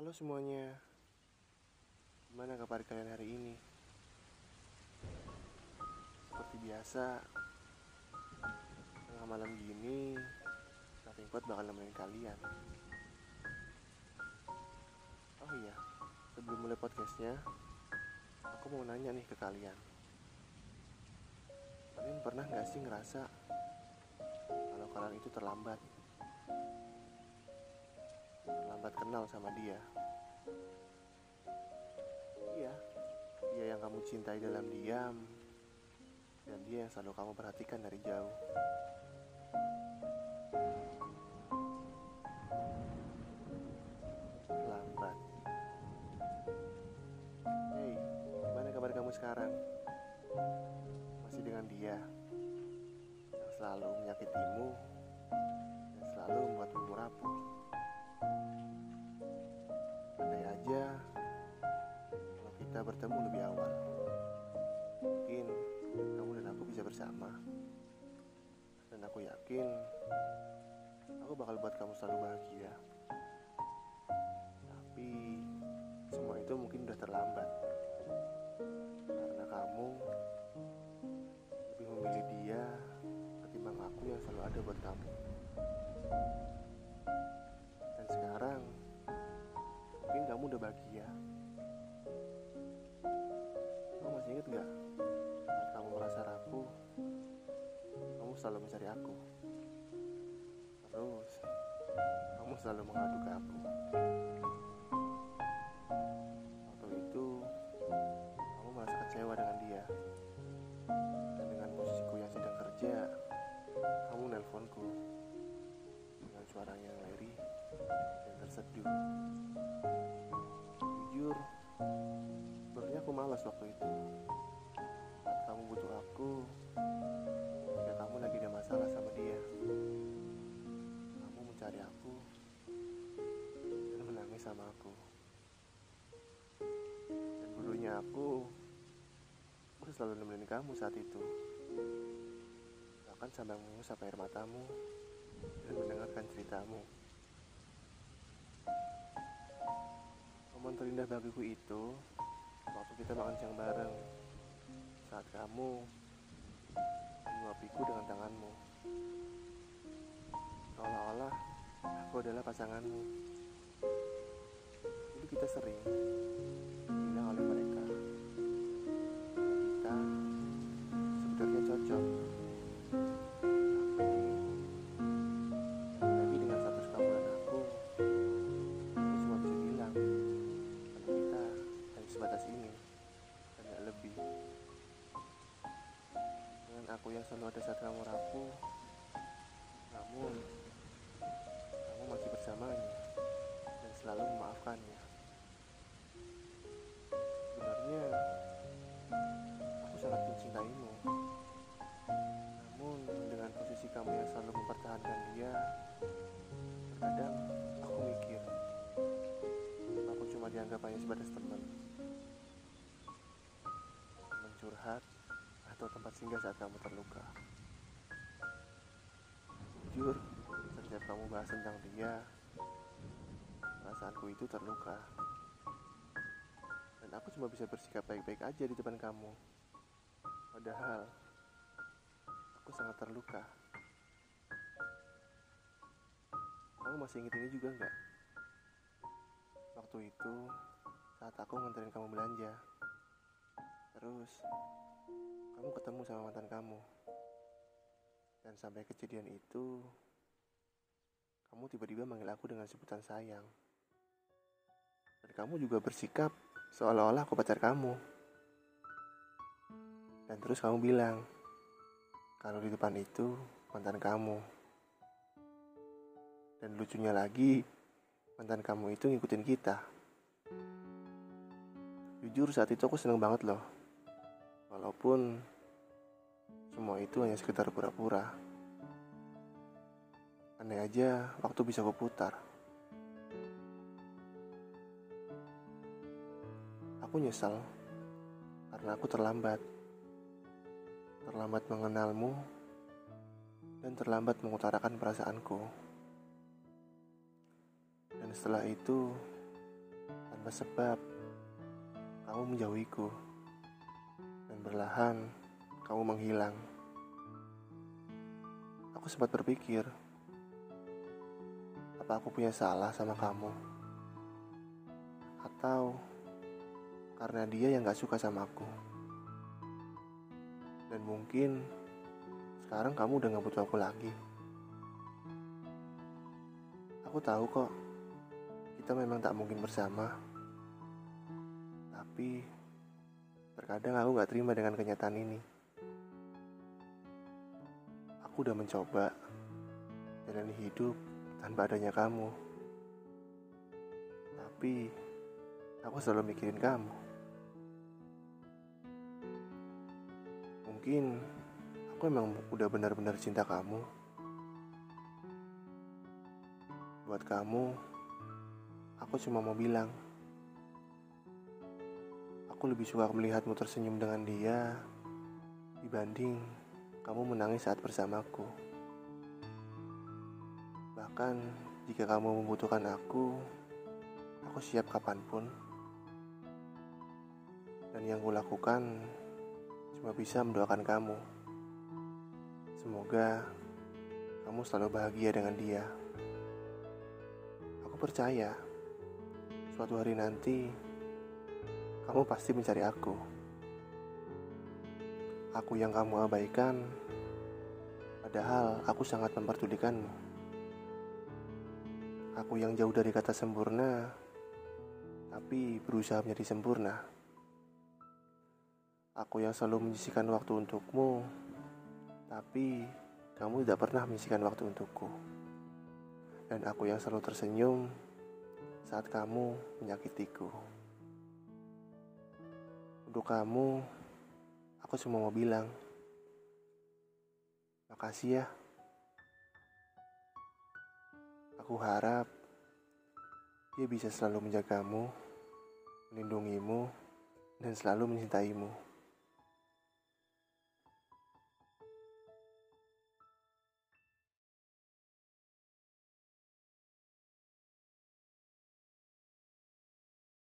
Halo semuanya, gimana kabar kalian hari ini? Seperti biasa, tengah malam gini, Nothing Pot bakal nemenin kalian. Oh iya, sebelum mulai podcastnya, aku mau nanya nih ke kalian. Kalian pernah gak sih ngerasa kalau kalian itu terlambat? Kenal sama dia. Iya, dia yang kamu cintai dalam diam, dan dia yang selalu kamu perhatikan dari jauh. Kita bertemu lebih awal, mungkin kamu dan aku bisa bersama. Dan aku yakin aku bakal buat kamu selalu bahagia. Tapi semua itu mungkin udah terlambat. Karena kamu lebih memilih dia ketimbang aku yang selalu ada buat kamu. Dan sekarang mungkin kamu udah bahagia. Inget gak saat kamu merasa rapuh, kamu selalu mencari aku. Terus kamu selalu mengadu ke aku. Waktu itu kamu merasa kecewa dengan dia. Dan dengan posisiku yang sedang kerja, kamu nelponku dengan suara yang lirih dan terseduh. Jujur, sebenarnya aku malas waktu itu. Kamu butuh aku, ketika kamu lagi ada masalah sama dia. Kamu mencari aku dan menangis sama aku. Dan bodohnya aku, aku selalu nemenin kamu saat itu. Bahkan sambil mengusap air matamu dan mendengarkan ceritamu. Momen terindah bagiku itu waktu kita makan siang bareng saat kamu menyuapiku dengan tanganmu. Seolah-olah aku adalah pasanganmu. Dulu kita sering gak lebih. Dengan aku yang selalu ada saat kamu rapuh, namun kamu masih bersamanya dan selalu memaafkannya. Sebenarnya aku sangat mencintaimu. Namun dengan posisi kamu yang selalu mempertahankan dia, terkadang aku mikir, aku cuma dianggap hanya sebatas teman. Curhat atau tempat singgah saat kamu terluka. Jujur, setiap kamu bahas tentang dia, perasaanku itu terluka. Dan aku cuma bisa bersikap baik-baik aja di depan kamu. Padahal, aku sangat terluka. Kamu masih inget ini juga nggak? Waktu itu, saat aku nganterin kamu belanja. Terus, kamu ketemu sama mantan kamu. Dan sampai kejadian itu, kamu tiba-tiba manggil aku dengan sebutan sayang. Dan kamu juga bersikap seolah-olah aku pacar kamu. Dan terus kamu bilang, kalau di depan itu mantan kamu. Dan lucunya lagi, mantan kamu itu ngikutin kita. Jujur saat itu aku seneng banget loh. Walaupun semua itu hanya sekitar pura-pura. Aneh aja, waktu bisa kuputar. Aku nyesal karena aku terlambat. Terlambat mengenalmu dan terlambat mengutarakan perasaanku. Dan setelah itu, Tanpa sebab, kamu menjauhiku. Dan berlahan, kamu menghilang. Aku sempat berpikir, apa aku punya salah sama kamu? Atau karena dia yang gak suka sama aku? Dan mungkin sekarang kamu udah gak butuh aku lagi. Aku tahu kok, kita memang tak mungkin bersama. Tapi, terkadang aku gak terima dengan kenyataan ini. Aku udah mencoba jalani hidup tanpa adanya kamu. Tapi, aku selalu mikirin kamu. Mungkin aku emang udah benar-benar cinta kamu. Buat kamu, aku cuma mau bilang, aku lebih suka melihatmu tersenyum dengan dia dibanding kamu menangis saat bersamaku. Bahkan jika kamu membutuhkan aku, aku siap kapan pun. Dan yang kulakukan cuma bisa mendoakan kamu. Semoga kamu selalu bahagia dengan dia percaya suatu hari nanti kamu pasti mencari aku. Aku yang kamu abaikan, padahal aku sangat memperdulikanmu. Aku yang jauh dari kata sempurna, tapi berusaha menjadi sempurna. Aku yang selalu menyisikan waktu untukmu, tapi kamu tidak pernah menyisikan waktu untukku dan aku yang selalu tersenyum saat kamu menyakitiku. Untuk kamu, aku cuma mau bilang, makasih ya. Aku harap dia bisa selalu menjagamu, melindungimu, dan selalu mencintaimu.